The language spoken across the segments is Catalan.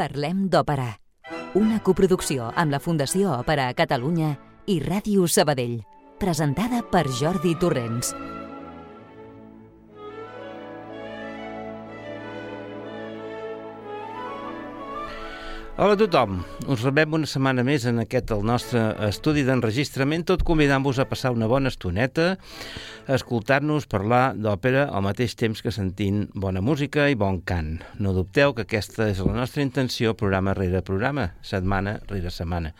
Parlem d'Òpera, una coproducció amb la Fundació Òpera a Catalunya i Ràdio Sabadell, presentada per Jordi Torrents. Hola a tothom, us rebem una setmana més en aquest el nostre estudi d'enregistrament, tot convidant-vos a passar una bona estoneta, a escoltar-nos parlar d'òpera al mateix temps que sentint bona música i bon cant. No dubteu que aquesta és la nostra intenció programa rere programa, setmana rere setmana.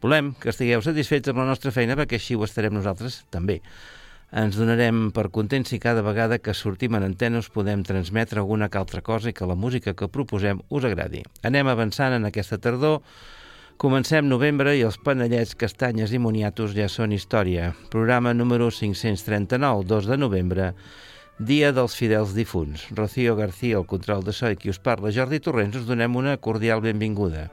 Volem que estigueu satisfets amb la nostra feina perquè així ho estarem nosaltres també. Ens donarem per contents si cada vegada que sortim en antena us podem transmetre alguna que altra cosa i que la música que proposem us agradi. Anem avançant en aquesta tardor. Comencem novembre i els panellets, castanyes i moniatos ja són història. Programa número 539, 2 de novembre, Dia dels Fidels Difunts. Rocío García, el control de so i qui us parla, Jordi Torrents, us donem una cordial benvinguda.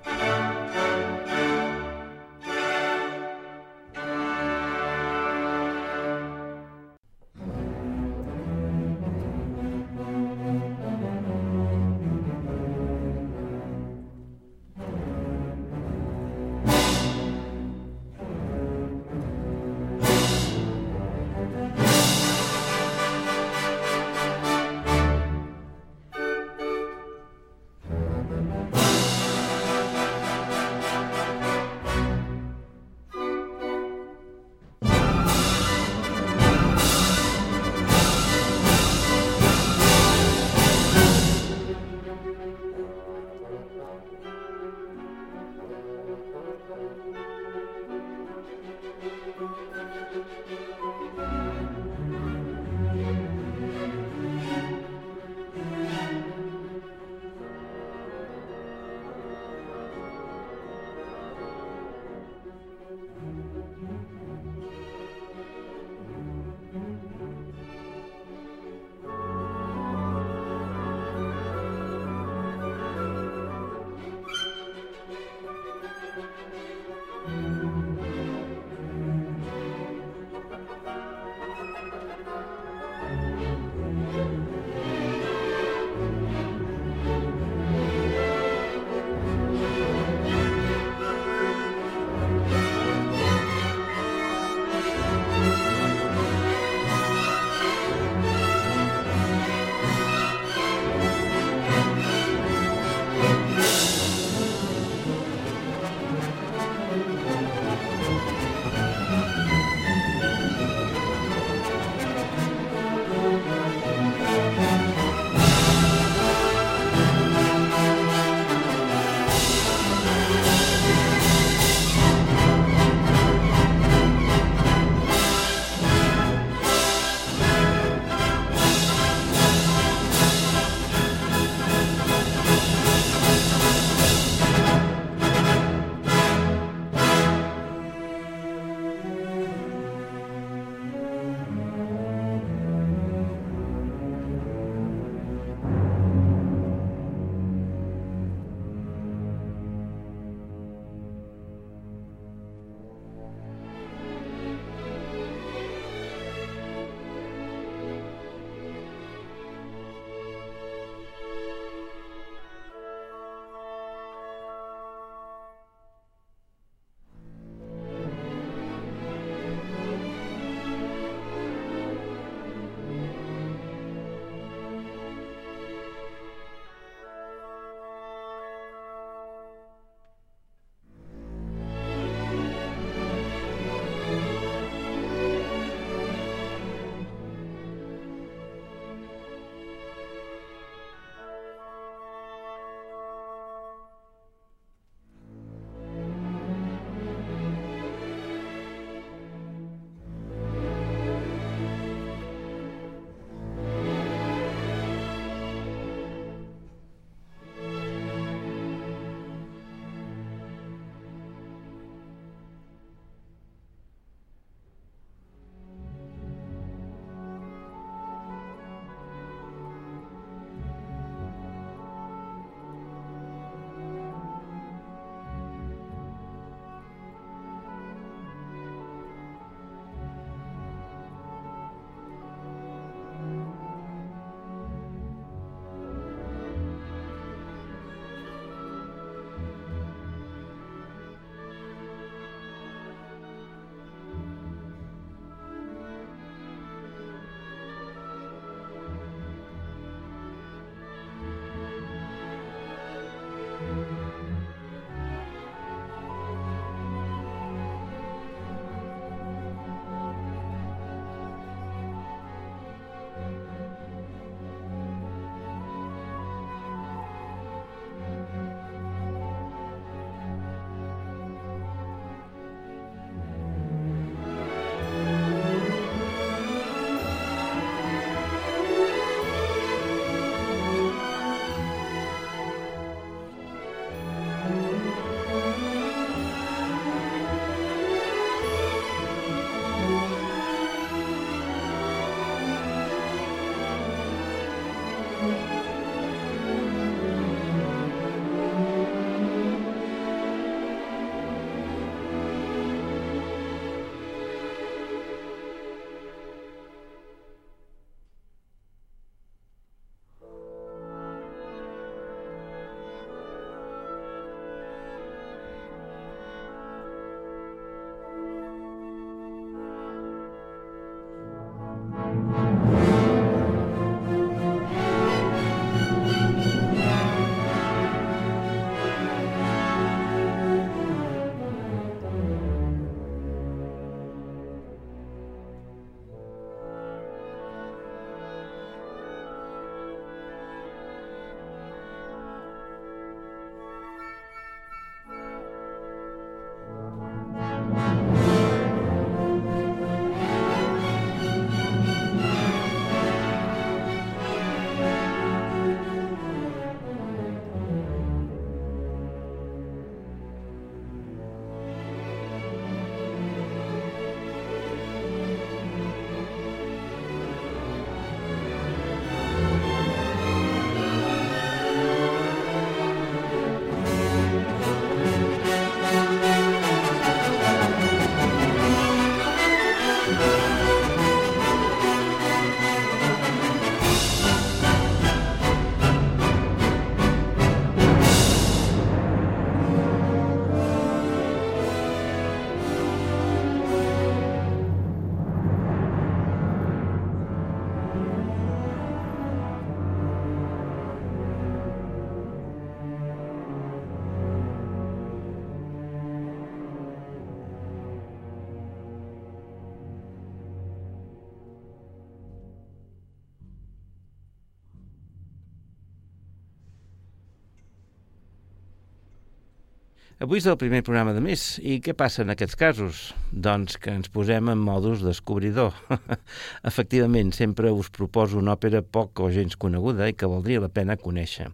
Avui és el primer programa de mes. I què passa en aquests casos? Doncs que ens posem en modus descobridor. Efectivament, sempre us proposo una òpera poc o gens coneguda i que valdria la pena conèixer.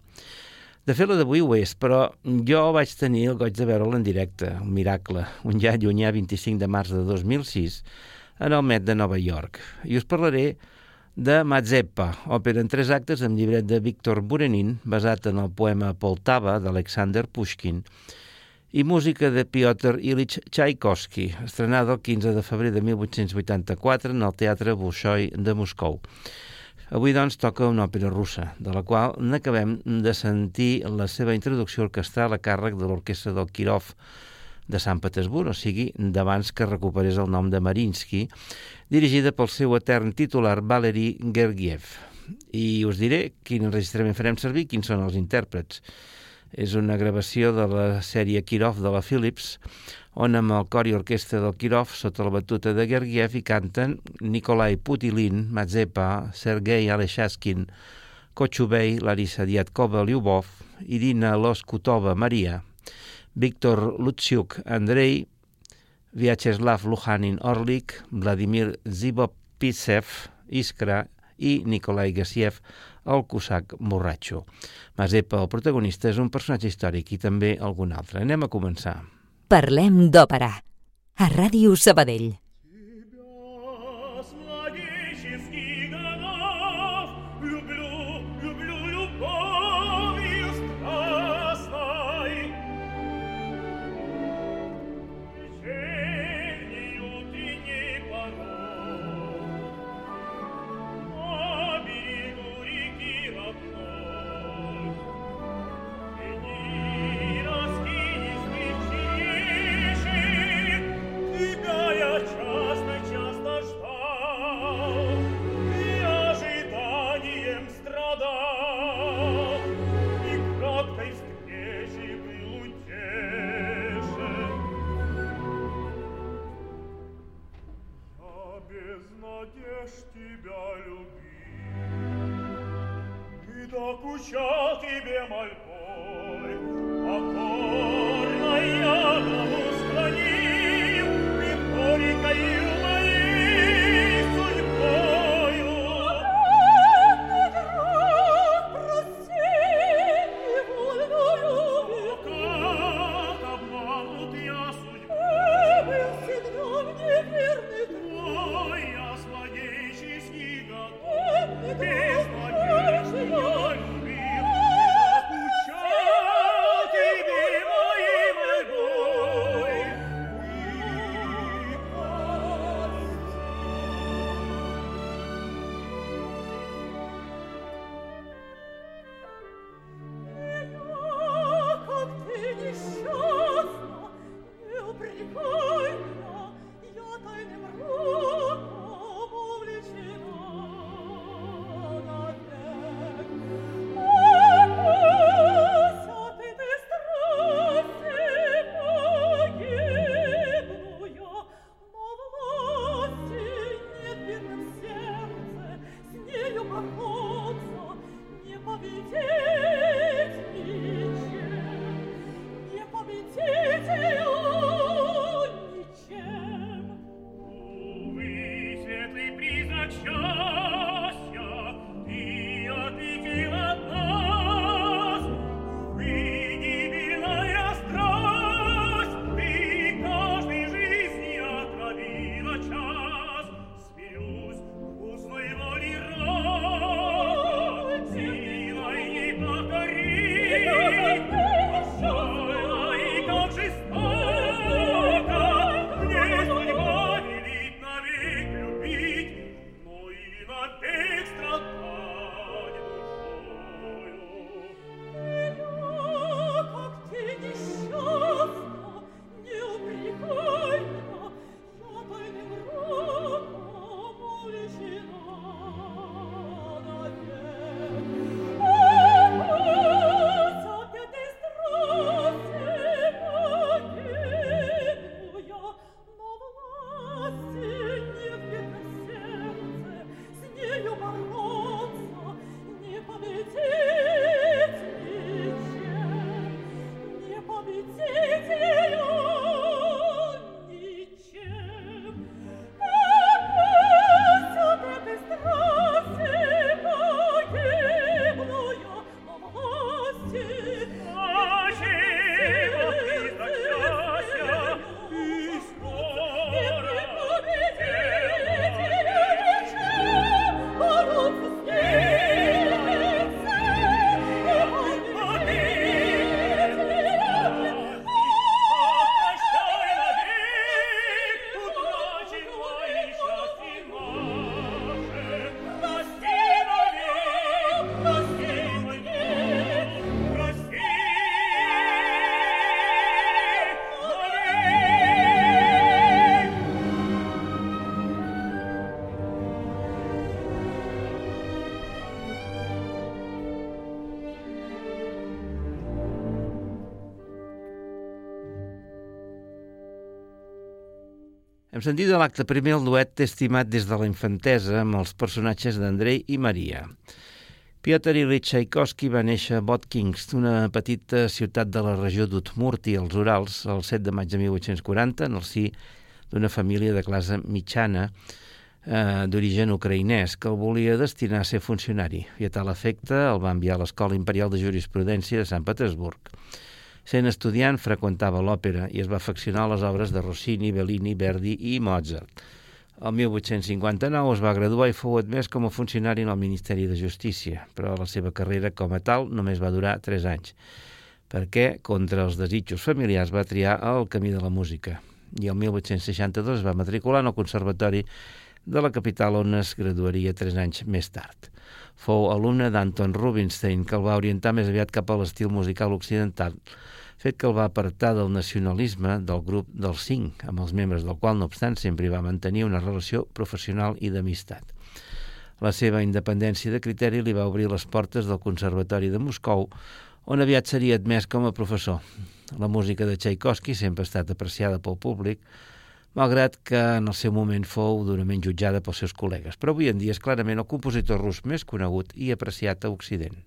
De fet, la d'avui ho és, però jo vaig tenir el goig de veure'l en directe, un miracle, un ja llunyà 25 de març de 2006, en el Met de Nova York. I us parlaré de Mazeppa, òpera en tres actes amb llibret de Víctor Burenin, basat en el poema Poltava d'Alexander Pushkin, i música de Piotr Ilich Tchaikovsky, estrenada el 15 de febrer de 1884 en el Teatre Bolshoi de Moscou. Avui, doncs, toca una òpera russa, de la qual n'acabem de sentir la seva introducció orquestral a càrrec de l'orquestra del Kirov de Sant Petersburg, o sigui, d'abans que recuperés el nom de Marinsky, dirigida pel seu etern titular Valery Gergiev. I us diré quin enregistrament farem servir, quins són els intèrprets. És una gravació de la sèrie Kirov de la Philips, on amb el cor i orquestra del Kirov, sota la batuta de Gergiev, hi canten Nikolai Putilin, Mazepa, Sergei Aleshaskin, Kochubei, Larissa Diatkova, Lyubov, Irina Loskutova, Maria, Víctor Lutsiuk, Andrei, Vyacheslav Luhanin Orlik, Vladimir Zibopisev, Iskra i Nikolai Gassiev, el cosac borratxo. Mazepa, el protagonista, és un personatge històric i també algun altre. Anem a començar. Parlem d'òpera. A Ràdio Sabadell. Hem sentit de l'acte primer el duet estimat des de la infantesa amb els personatges d'Andrei i Maria. Piotr Ilyich Tchaikovsky va néixer a Botkins, una petita ciutat de la regió d'Utmurti, als Urals, el 7 de maig de 1840, en el si d'una família de classe mitjana eh, d'origen ucraïnès que el volia destinar a ser funcionari i a tal efecte el va enviar a l'Escola Imperial de Jurisprudència de Sant Petersburg. Sent estudiant, freqüentava l'òpera i es va afeccionar a les obres de Rossini, Bellini, Verdi i Mozart. El 1859 es va graduar i fou admès com a funcionari en el Ministeri de Justícia, però la seva carrera com a tal només va durar 3 anys, perquè, contra els desitjos familiars, va triar el camí de la música i el 1862 es va matricular en el Conservatori de la capital on es graduaria 3 anys més tard. Fou alumne d'Anton Rubinstein, que el va orientar més aviat cap a l'estil musical occidental, fet que el va apartar del nacionalisme del grup dels cinc, amb els membres del qual, no obstant, sempre va mantenir una relació professional i d'amistat. La seva independència de criteri li va obrir les portes del Conservatori de Moscou, on aviat seria admès com a professor. La música de Tchaikovsky sempre ha estat apreciada pel públic, malgrat que en el seu moment fou durament jutjada pels seus col·legues, però avui en dia és clarament el compositor rus més conegut i apreciat a Occident.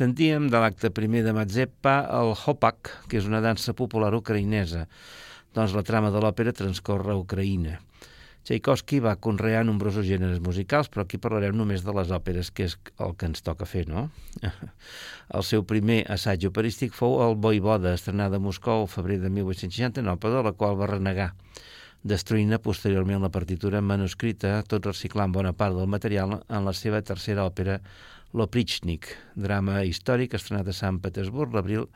Sentíem de l'acte primer de Mazeppa el Hopak, que és una dansa popular ucraïnesa. Doncs la trama de l'òpera transcorre a Ucraïna. Tchaikovsky va conrear nombrosos gèneres musicals, però aquí parlarem només de les òperes, que és el que ens toca fer, no? El seu primer assaig operístic fou el Voivoda, estrenada a Moscou el febrer de 1869, però de la qual va renegar, destruint posteriorment la partitura manuscrita, tot reciclant bona part del material en la seva tercera òpera, L'Oprichnik, drama històric estrenat a Sant Petersburg l'abril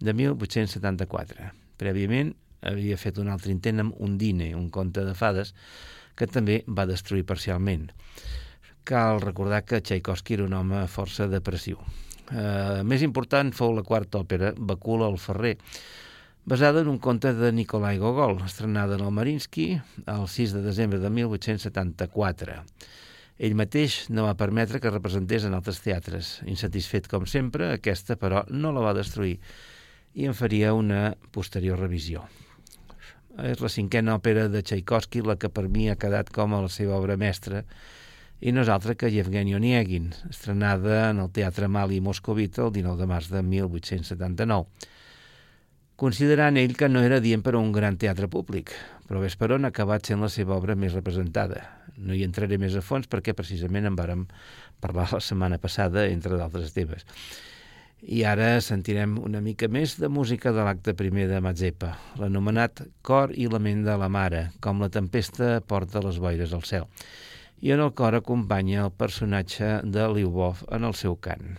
de 1874. Prèviament havia fet un altre intent amb Undine, un conte de fades, que també va destruir parcialment. Cal recordar que Tchaikovsky era un home força depressiu. Eh, més important fou la quarta òpera, Bacula el Ferrer, basada en un conte de Nikolai Gogol, estrenada en el Marinsky el 6 de desembre de 1874. Ell mateix no va permetre que representés en altres teatres. Insatisfet com sempre, aquesta, però, no la va destruir i en faria una posterior revisió. És la cinquena òpera de Tchaikovsky la que per mi ha quedat com a la seva obra mestra i no és altra que Yevgeny Onegin, estrenada en el Teatre Mali Moscovita el 19 de març de 1879 considerant ell que no era dient per a un gran teatre públic, però Vesperon ha acabat sent la seva obra més representada. No hi entraré més a fons perquè precisament en vàrem parlar la setmana passada, entre d'altres temes. I ara sentirem una mica més de música de l'acte primer de Mazeppa, l'anomenat Cor i lament de la mare, com la tempesta porta les boires al cel. I en el cor acompanya el personatge de Liubov en el seu cant.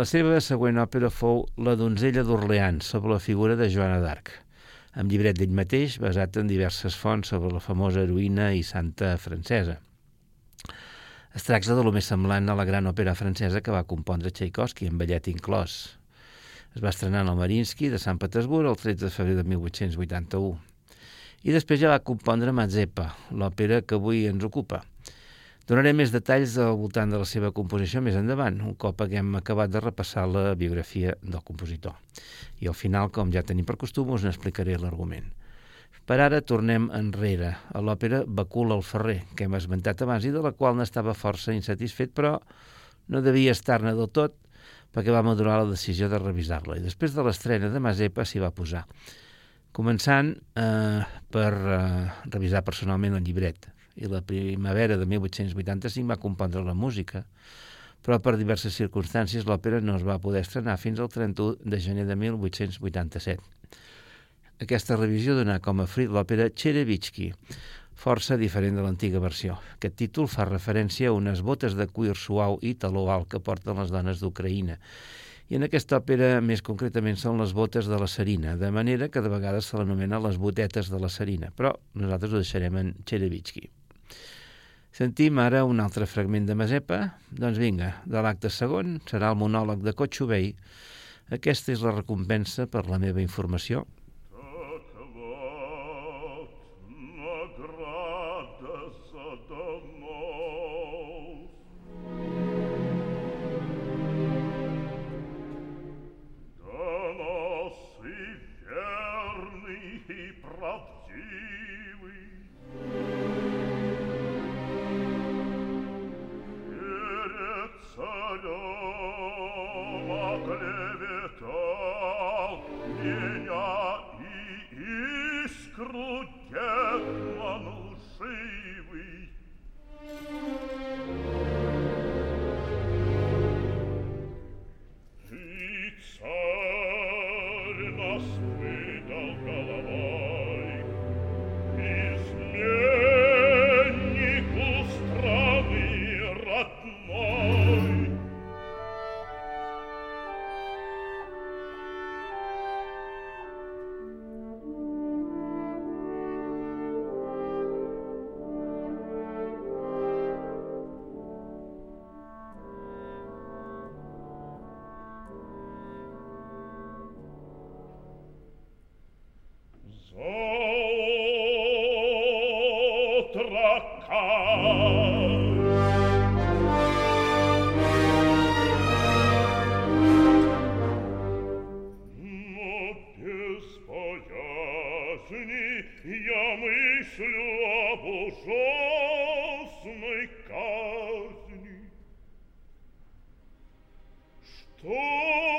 La seva següent òpera fou La donzella d'Orleans, sobre la figura de Joana d'Arc, amb llibret d'ell mateix, basat en diverses fonts sobre la famosa heroïna i santa francesa. Es tracta de lo més semblant a la gran òpera francesa que va compondre Tchaikovsky, amb ballet inclòs. Es va estrenar en el Marinsky de Sant Petersburg el 13 de febrer de 1881. I després ja va compondre Mazeppa, l'òpera que avui ens ocupa. Donaré més detalls al voltant de la seva composició més endavant, un cop haguem acabat de repassar la biografia del compositor. I al final, com ja tenim per costum, us n'explicaré l'argument. Per ara tornem enrere, a l'òpera Bacul el Ferrer, que hem esmentat abans i de la qual n'estava força insatisfet, però no devia estar-ne del tot perquè va madurar la decisió de revisar-la i després de l'estrena de Mazepa s'hi va posar. Començant eh, per eh, revisar personalment el llibret, i la primavera de 1885 va compondre la música, però per diverses circumstàncies l'òpera no es va poder estrenar fins al 31 de gener de 1887. Aquesta revisió donà com a frit l'òpera Cherevitsky, força diferent de l'antiga versió. Aquest títol fa referència a unes botes de cuir suau i taló alt que porten les dones d'Ucraïna. I en aquesta òpera, més concretament, són les botes de la serina, de manera que de vegades se l'anomena les botetes de la serina, però nosaltres ho deixarem en Cherevitsky. Sentim ara un altre fragment de Mazepa? Doncs vinga, de l'acte segon serà el monòleg de Cotxovei. Aquesta és la recompensa per la meva informació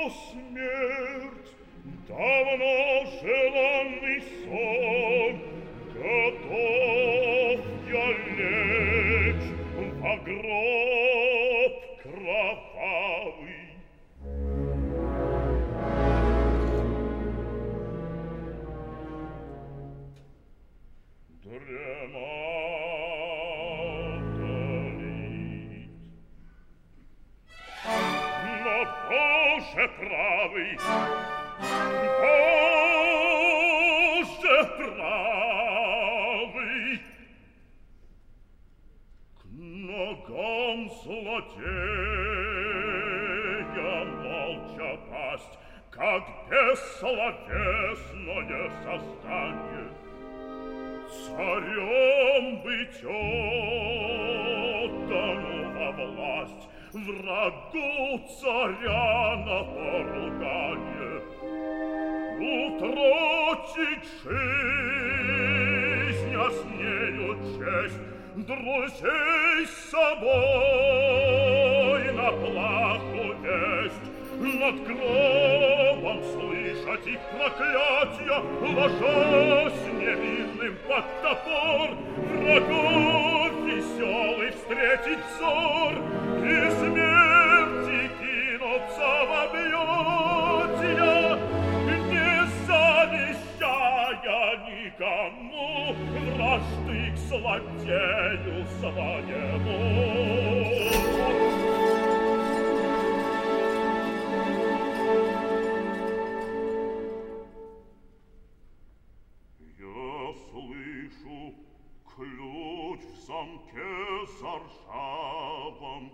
Dios. ключ sam замке с аршавом.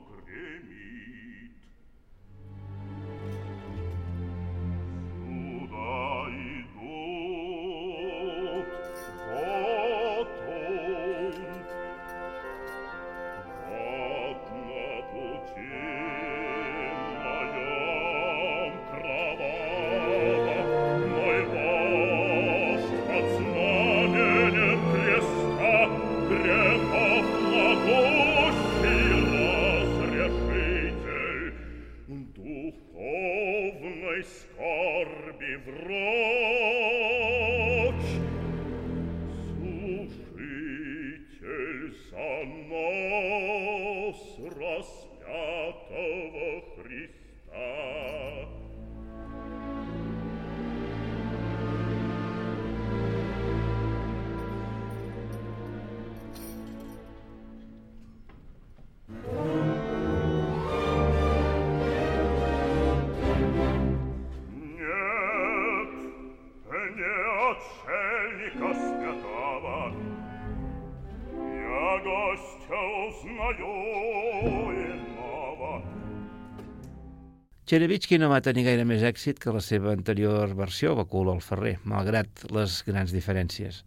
Cherevitsky no va tenir gaire més èxit que la seva anterior versió, Bacul al Ferrer, malgrat les grans diferències.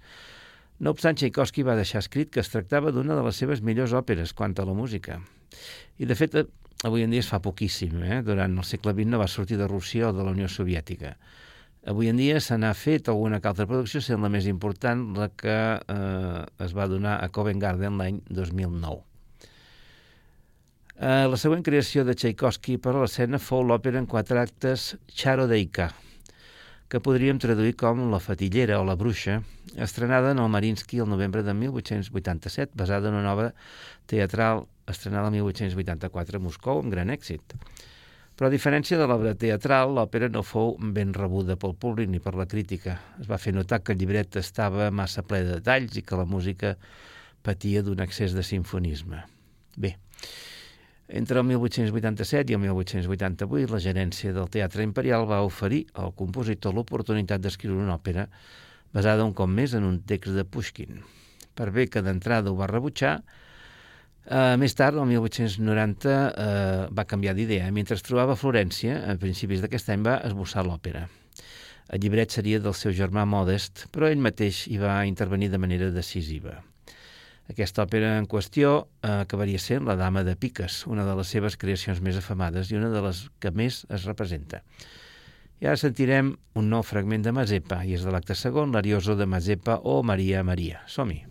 No obstant, Tchaikovsky va deixar escrit que es tractava d'una de les seves millors òperes quant a la música. I, de fet, avui en dia es fa poquíssim. Eh? Durant el segle XX no va sortir de Rússia o de la Unió Soviètica. Avui en dia se n'ha fet alguna altra producció, sent la més important la que eh, es va donar a Covent Garden l'any 2009. Eh, la següent creació de Tchaikovsky per a l'escena fou l'òpera en quatre actes Charodeika, que podríem traduir com La fatillera o La bruixa, estrenada en el Marinsky el novembre de 1887, basada en una obra teatral estrenada el 1884 a Moscou amb gran èxit. Però a diferència de l'obra teatral, l'òpera no fou ben rebuda pel públic ni per la crítica. Es va fer notar que el llibret estava massa ple de detalls i que la música patia d'un excés de sinfonisme. Bé, entre el 1887 i el 1888, la gerència del Teatre Imperial va oferir al compositor l'oportunitat d'escriure una òpera basada un cop més en un text de Pushkin. Per bé que d'entrada ho va rebutjar, eh, més tard, el 1890, eh, va canviar d'idea. Mentre es trobava a Florència, a principis d'aquest any va esbossar l'òpera. El llibret seria del seu germà Modest, però ell mateix hi va intervenir de manera decisiva. Aquesta òpera en qüestió eh, acabaria sent La dama de piques, una de les seves creacions més afamades i una de les que més es representa. I ara sentirem un nou fragment de Mazepa, i és de l'acte segon, l'Arioso de Mazepa o Maria Maria. Som-hi!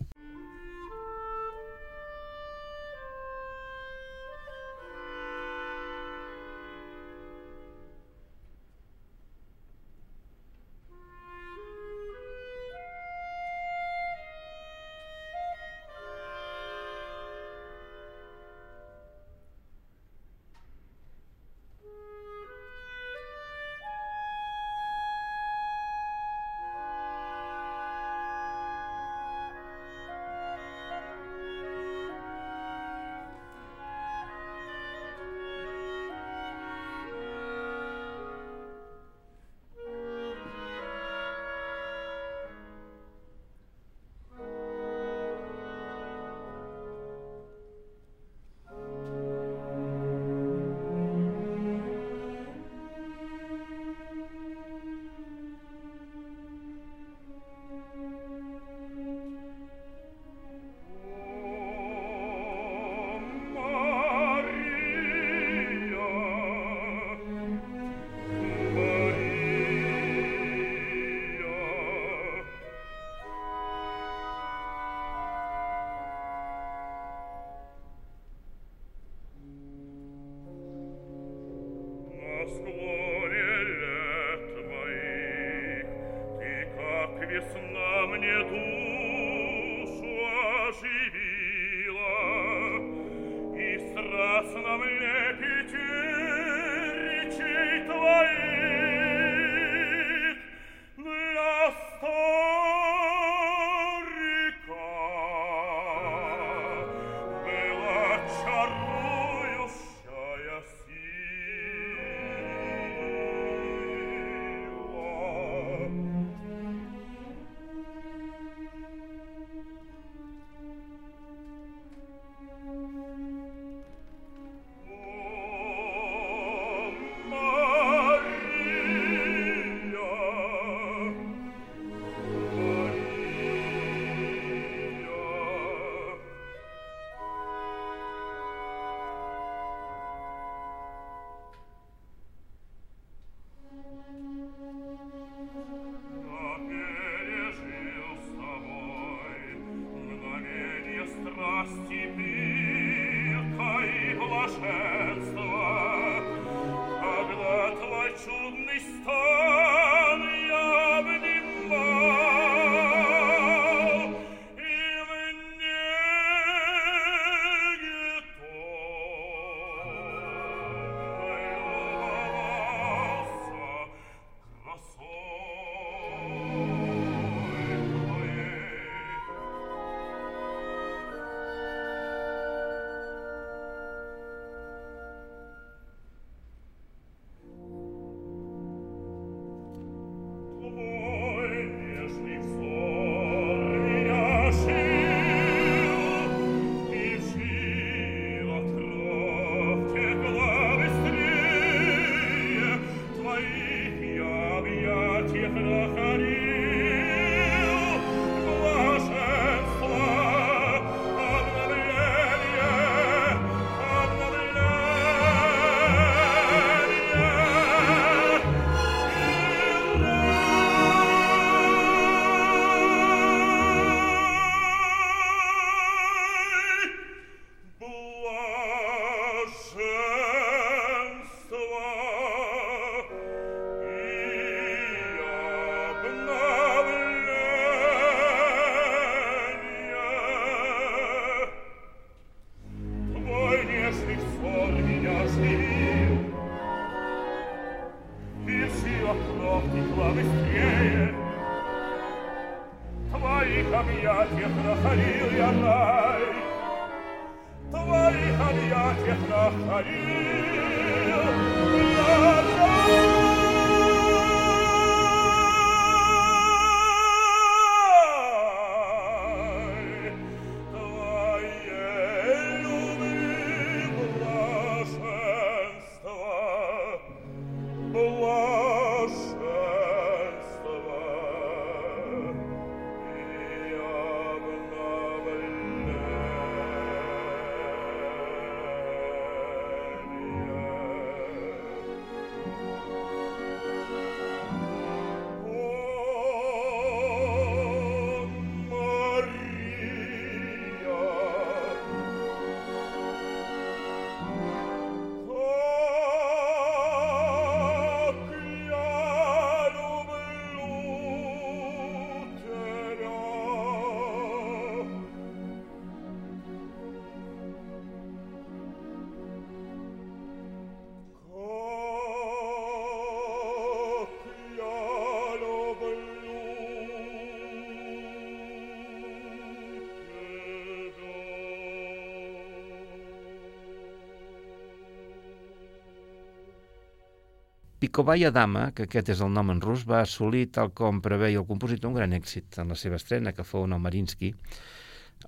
Picovaya Dama, que aquest és el nom en rus, va assolir, tal com preveia el compositor, un gran èxit en la seva estrena, que fou en el Marinsky,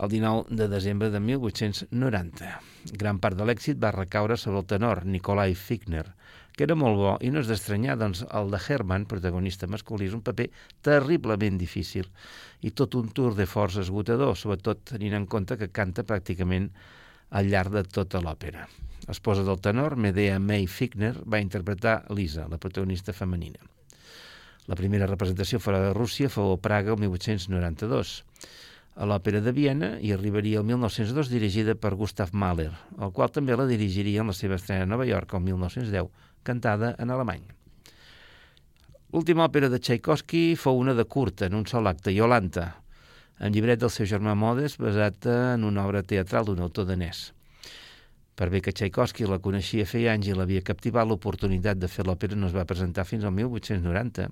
el 19 de desembre de 1890. Gran part de l'èxit va recaure sobre el tenor Nikolai Figner, que era molt bo i no és d'estranyar, doncs el de Herman, protagonista masculí, és un paper terriblement difícil i tot un tour de força esgotador, sobretot tenint en compte que canta pràcticament al llarg de tota l'òpera esposa del tenor, Medea May Figner, va interpretar Lisa, la protagonista femenina. La primera representació fora de Rússia fou a Praga el 1892. A l'Òpera de Viena hi arribaria el 1902 dirigida per Gustav Mahler, el qual també la dirigiria en la seva estrena a Nova York el 1910, cantada en alemany. L'última òpera de Tchaikovsky fou una de curta, en un sol acte, Iolanta, en llibret del seu germà Modes, basat en una obra teatral d'un autor danès. Per bé que Tchaikovsky la coneixia feia anys i l'havia captivat, l'oportunitat de fer l'òpera no es va presentar fins al 1890,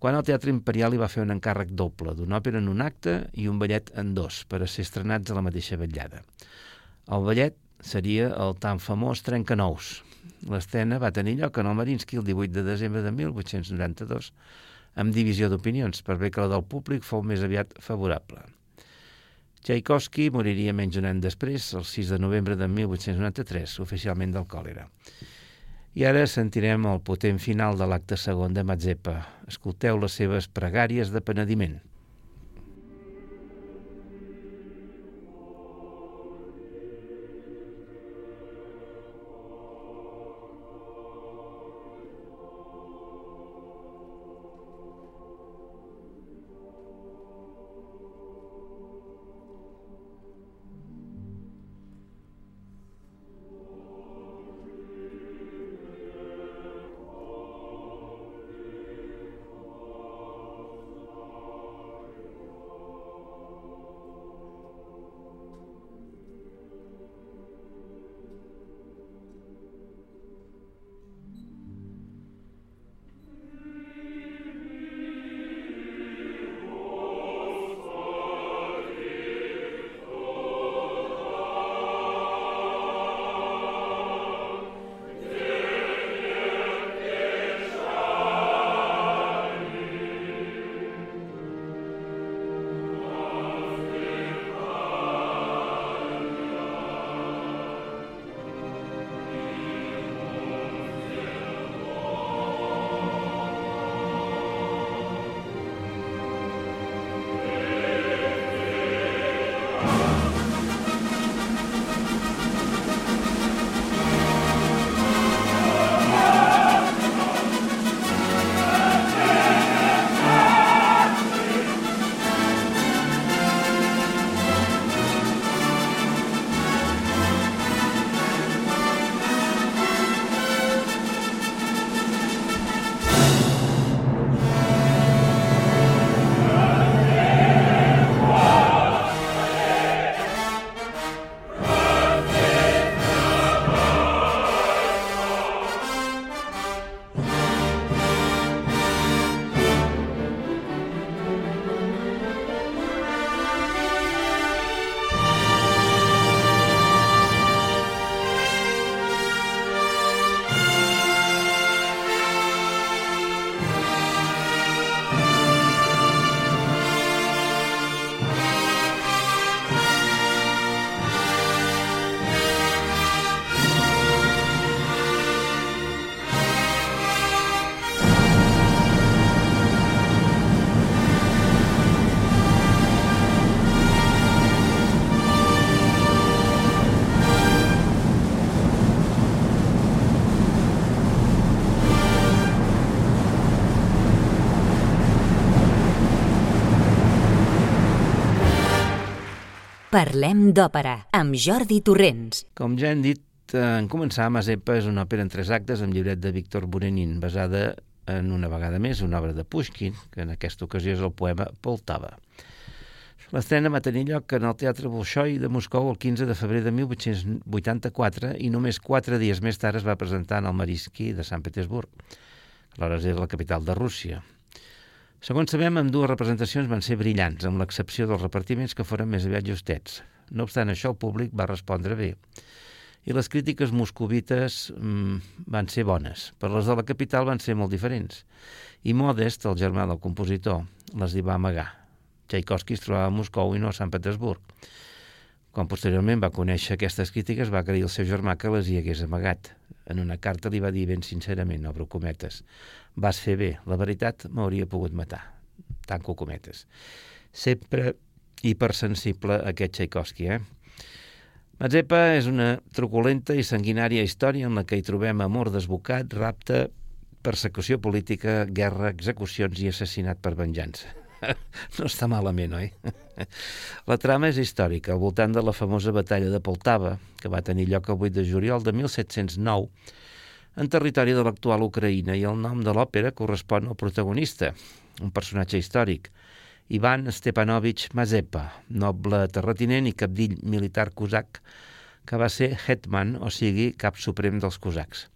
quan el Teatre Imperial hi va fer un encàrrec doble, d'una òpera en un acte i un ballet en dos, per a ser estrenats a la mateixa vetllada. El ballet seria el tan famós Trencanous. L'estrena va tenir lloc en el Marinsky el 18 de desembre de 1892, amb divisió d'opinions, per bé que la del públic fou més aviat favorable. Tchaikovsky moriria menys d'un any després, el 6 de novembre de 1893, oficialment del còlera. I ara sentirem el potent final de l'acte segon de Mazeppa. Escolteu les seves pregàries de penediment. Parlem d'òpera, amb Jordi Torrents. Com ja hem dit, en començar, Mazepa és una òpera en tres actes amb llibret de Víctor Burenin, basada en una vegada més una obra de Pushkin, que en aquesta ocasió és el poema Poltava. L'estrena va tenir lloc en el Teatre Bolshoi de Moscou el 15 de febrer de 1884 i només quatre dies més tard es va presentar en el Mariski de Sant Petersburg, aleshores era la capital de Rússia. Segons sabem, amb dues representacions van ser brillants, amb l'excepció dels repartiments que foren més aviat justets. No obstant això, el públic va respondre bé i les crítiques moscovites mmm, van ser bones, però les de la capital van ser molt diferents. I Modest, el germà del compositor, les hi va amagar. Tchaikovsky es trobava a Moscou i no a Sant Petersburg. Quan posteriorment va conèixer aquestes crítiques, va agrair al seu germà que les hi hagués amagat. En una carta li va dir ben sincerament, obro cometes, vas fer bé, la veritat m'hauria pogut matar. Tanco cometes. Sempre hipersensible aquest Tchaikovsky, eh? Mazepa és una truculenta i sanguinària història en la que hi trobem amor desbocat, rapte, persecució política, guerra, execucions i assassinat per venjança. no està malament, oi? La trama és històrica, al voltant de la famosa batalla de Poltava, que va tenir lloc el 8 de juliol de 1709, en territori de l'actual Ucraïna, i el nom de l'òpera correspon al protagonista, un personatge històric, Ivan Stepanovich Mazepa, noble terratinent i capdill militar cosac, que va ser hetman, o sigui, cap suprem dels cosacs.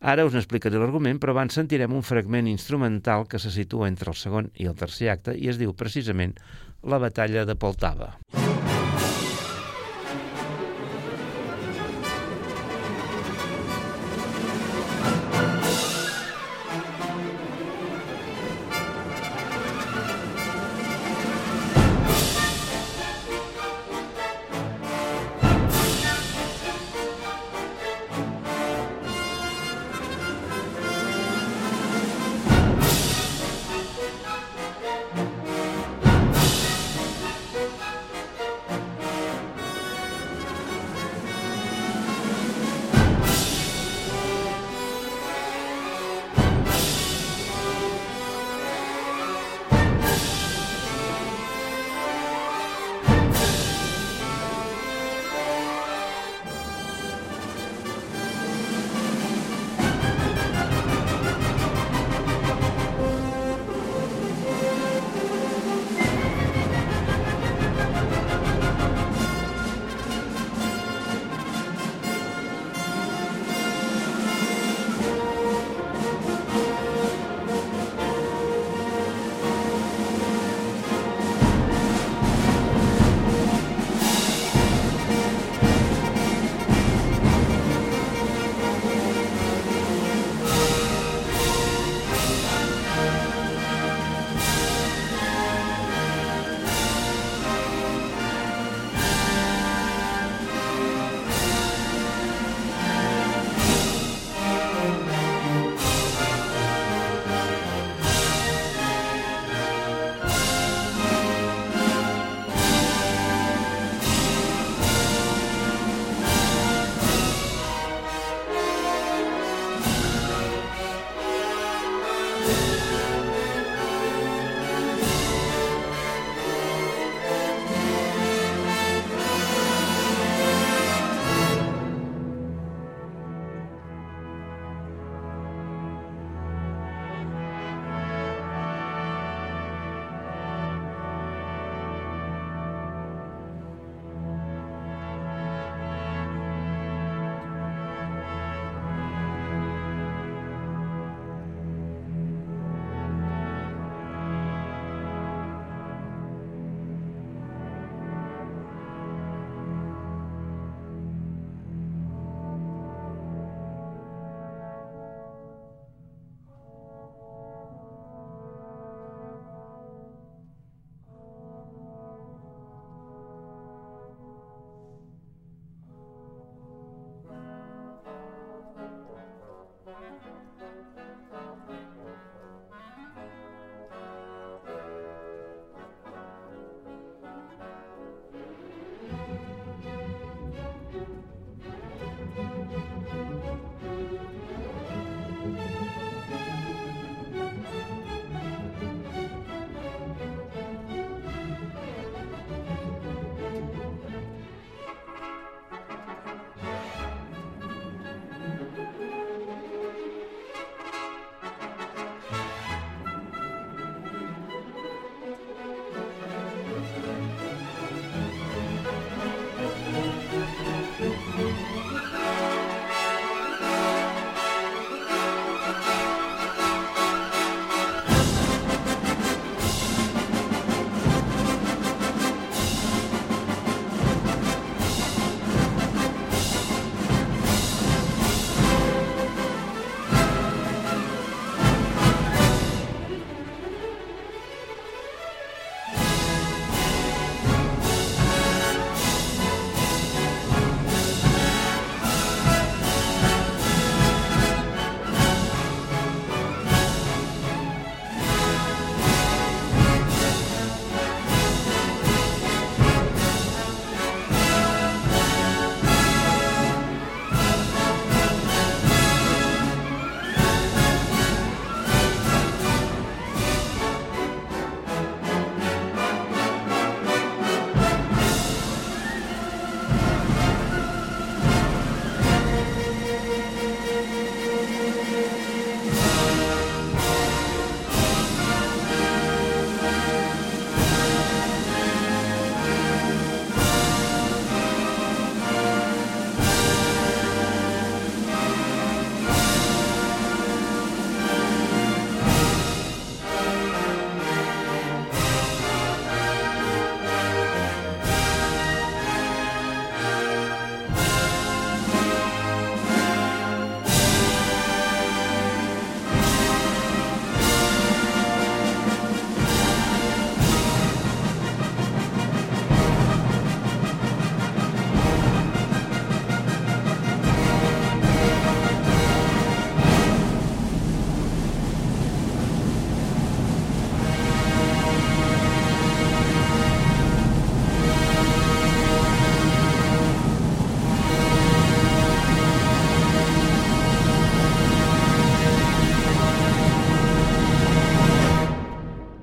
Ara us n'explicaré l'argument, però abans sentirem un fragment instrumental que se situa entre el segon i el tercer acte i es diu precisament La batalla de Poltava. Música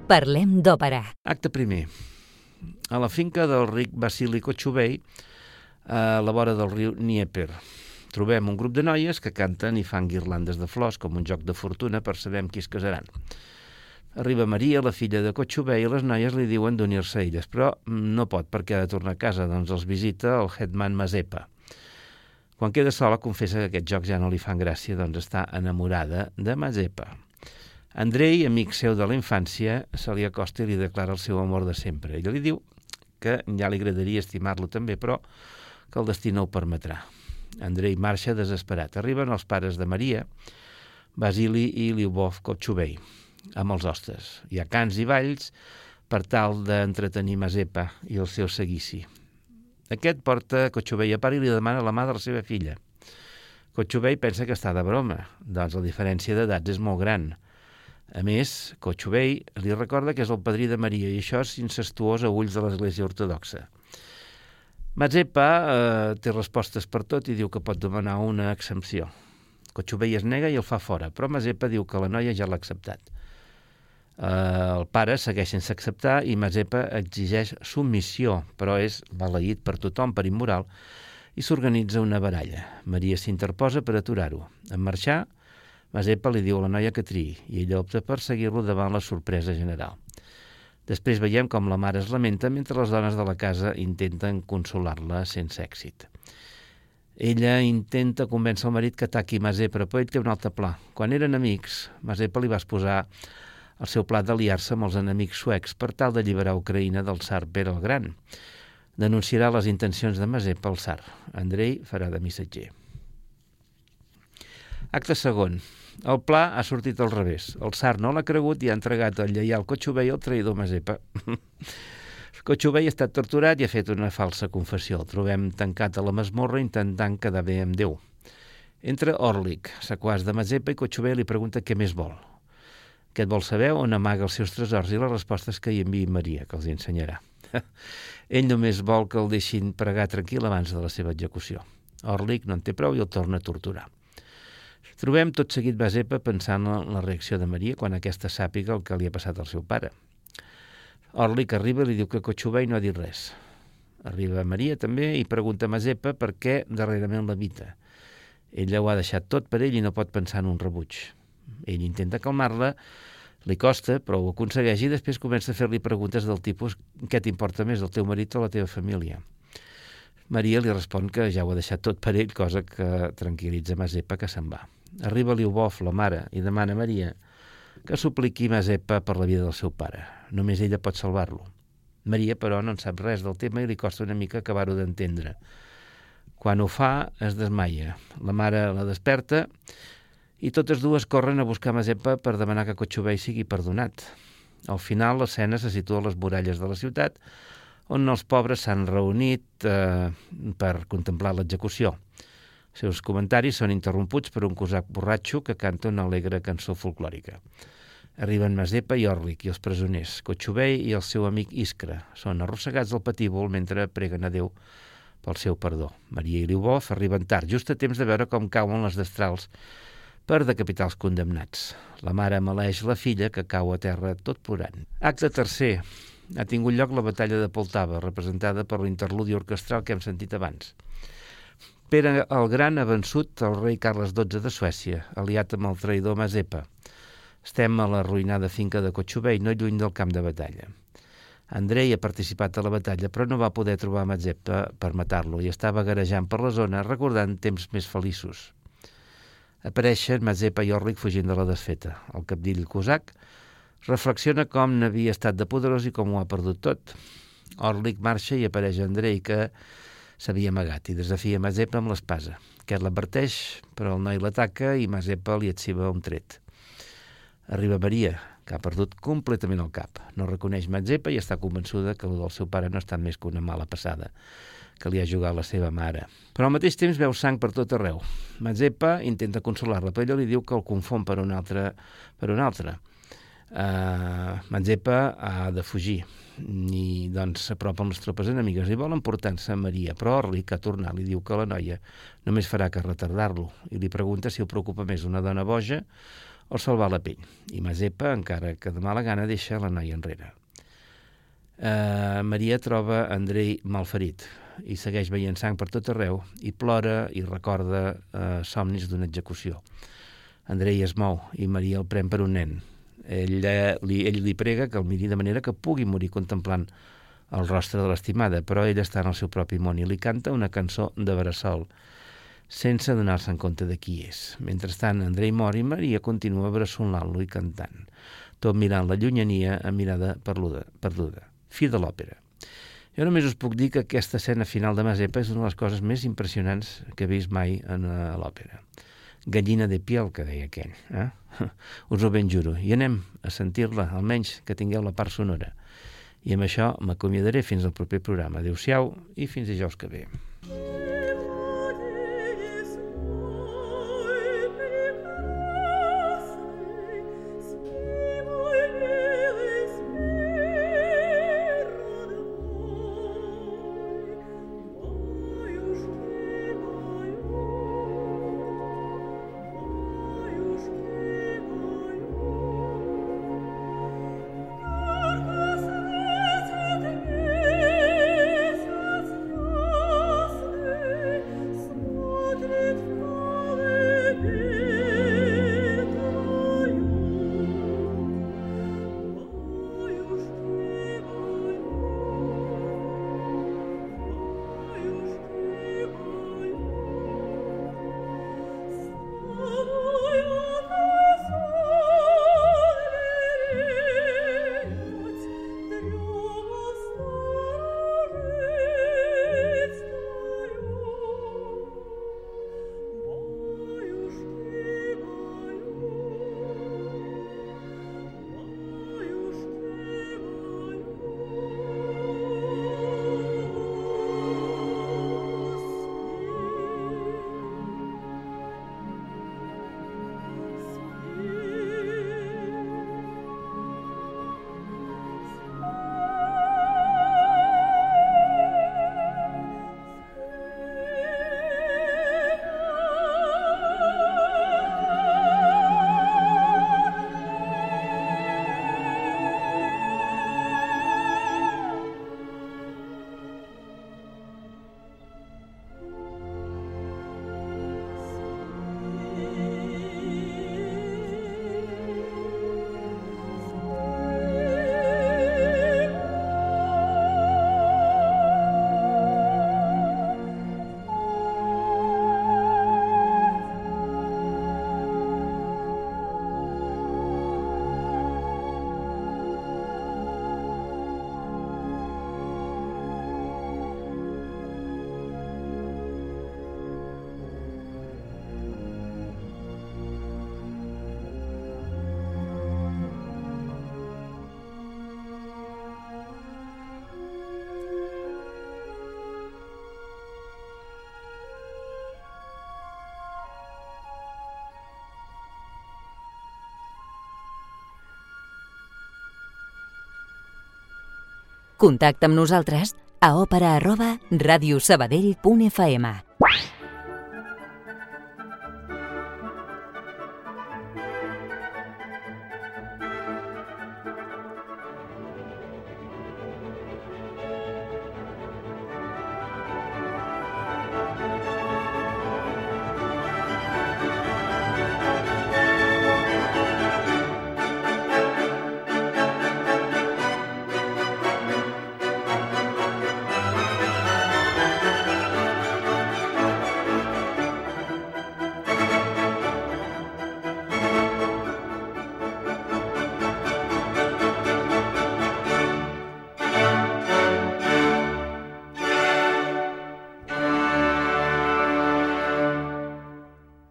Parlem d'òpera. Acte primer. A la finca del ric Vasili Kochubei, a la vora del riu Dnieper, trobem un grup de noies que canten i fan guirlandes de flors com un joc de fortuna per saber amb qui es casaran. Arriba Maria, la filla de Cotxubé, i les noies li diuen d'unir-se a elles, però no pot perquè ha de tornar a casa, doncs els visita el Hetman Mazepa. Quan queda sola, confessa que aquests jocs ja no li fan gràcia, doncs està enamorada de Mazepa. Andrei, amic seu de la infància, se li acosta i li declara el seu amor de sempre. Ella li diu que ja li agradaria estimar-lo també, però que el destí no ho permetrà. Andrei marxa desesperat. Arriben els pares de Maria, Basili i Lyubov Kotxubei, amb els hostes. Hi ha cants i balls per tal d'entretenir Mazepa i el seu seguici. Aquest porta Kotxubei a part i li demana la mà de la seva filla. Kotxubei pensa que està de broma, doncs la diferència d'edats és molt gran. A més, Kotxubei li recorda que és el padrí de Maria i això és incestuós a ulls de l'Església Ortodoxa. Mazepa eh, té respostes per tot i diu que pot demanar una exempció. Cotxubei es nega i el fa fora, però Mazepa diu que la noia ja l'ha acceptat. Eh, el pare segueix sense acceptar i Mazepa exigeix submissió, però és balaït per tothom per immoral i s'organitza una baralla. Maria s'interposa per aturar-ho. En marxar, Mazepa li diu a la noia que triï i ella opta per seguir-lo davant la sorpresa general. Després veiem com la mare es lamenta mentre les dones de la casa intenten consolar-la sense èxit. Ella intenta convèncer el marit que ataqui Mazepa, però ell té un altre pla. Quan eren amics, Mazepa li va exposar el seu pla d'aliar-se amb els enemics suecs per tal d'alliberar Ucraïna del tsar Pere el Gran. Denunciarà les intencions de Mazepa al tsar. Andrei farà de missatger. Acte segon. El pla ha sortit al revés. El tsar no l'ha cregut i ha entregat el lleial Cotxubei al traïdor Mazepa. Cotxubei ha estat torturat i ha fet una falsa confessió. El trobem tancat a la masmorra intentant quedar bé amb Déu. Entra Orlik, sequàs de Mazepa, i Cotxubei li pregunta què més vol. Què et vol saber on amaga els seus tresors i la resposta és que hi enviï Maria, que els hi ensenyarà. Ell només vol que el deixin pregar tranquil abans de la seva execució. Orlik no en té prou i el torna a torturar. Trobem tot seguit Basepa pensant en la reacció de Maria quan aquesta sàpiga el que li ha passat al seu pare. Orlic arriba i li diu que Cotxubei no ha dit res. Arriba Maria també i pregunta a Mazepa per què darrerament l'evita. Ella ho ha deixat tot per ell i no pot pensar en un rebuig. Ell intenta calmar-la, li costa, però ho aconsegueix i després comença a fer-li preguntes del tipus què t'importa més, el teu marit o la teva família? Maria li respon que ja ho ha deixat tot per ell, cosa que tranquil·litza Mazepa que se'n va. Arriba Liubov, la mare, i demana a Maria que supliqui Mazepa per la vida del seu pare. Només ella pot salvar-lo. Maria, però, no en sap res del tema i li costa una mica acabar-ho d'entendre. Quan ho fa, es desmaia. La mare la desperta i totes dues corren a buscar Mazepa per demanar que Cotxubei sigui perdonat. Al final, l'escena se situa a les muralles de la ciutat, on els pobres s'han reunit eh, per contemplar l'execució. Seus comentaris són interromputs per un cosac borratxo que canta una alegre cançó folclòrica. Arriben Mazepa i Orlik i els presoners, Cotxubei i el seu amic Iskra. Són arrossegats al patíbol mentre preguen a Déu pel seu perdó. Maria i Liubov arriben tard, just a temps de veure com cauen les destrals per decapitar els condemnats. La mare maleix la filla, que cau a terra tot plorant. Acte tercer. Ha tingut lloc la batalla de Poltava, representada per l'interludi orquestral que hem sentit abans. Pere el Gran ha vençut el rei Carles XII de Suècia, aliat amb el traïdor Mazepa. Estem a la ruïnada finca de Cotxubei, no lluny del camp de batalla. Andrei ha participat a la batalla, però no va poder trobar Mazepa per matar-lo i estava garejant per la zona recordant temps més feliços. Apareixen Mazepa i Orlik fugint de la desfeta. El capdill cosac reflexiona com n'havia estat de poderós i com ho ha perdut tot. Orlik marxa i apareix Andrei, que s'havia amagat i desafia Mazepa amb l'espasa. Aquest l'adverteix, però el noi l'ataca i Mazepa li etziva un tret. Arriba Maria, que ha perdut completament el cap. No reconeix Mazepa i està convençuda que el del seu pare no estat més que una mala passada que li ha jugat la seva mare. Però al mateix temps veu sang per tot arreu. Mazepa intenta consolar-la, però ella li diu que el confon per un altre. Per un altre. Uh, Mazepa ha de fugir i doncs s'apropen les tropes enemigues i volen portar-se a Maria, però Orli, que ha tornat, li diu que la noia només farà que retardar-lo i li pregunta si el preocupa més una dona boja o salvar la pell. I Mazepa, encara que de mala gana, deixa la noia enrere. Uh, Maria troba Andrei malferit i segueix veient sang per tot arreu i plora i recorda uh, somnis d'una execució. Andrei es mou i Maria el pren per un nen. Ell, li, ell li prega que el miri de manera que pugui morir contemplant el rostre de l'estimada, però ell està en el seu propi món i li canta una cançó de bressol, sense donar-se en compte de qui és. Mentrestant, Andrei mor i Maria continua bressolant-lo i cantant, tot mirant la llunyania a mirada perduda. perduda. Fi de l'òpera. Jo només us puc dir que aquesta escena final de Mazepa és una de les coses més impressionants que he vist mai en l'òpera. Gallina de piel, que deia aquell. Eh? Us ho ben juro. I anem a sentir-la, almenys que tingueu la part sonora. I amb això m'acomiadaré fins al proper programa. Adéu-siau i fins dijous que ve. Contacta amb nosaltres a òpera arroba radiosabadell.fm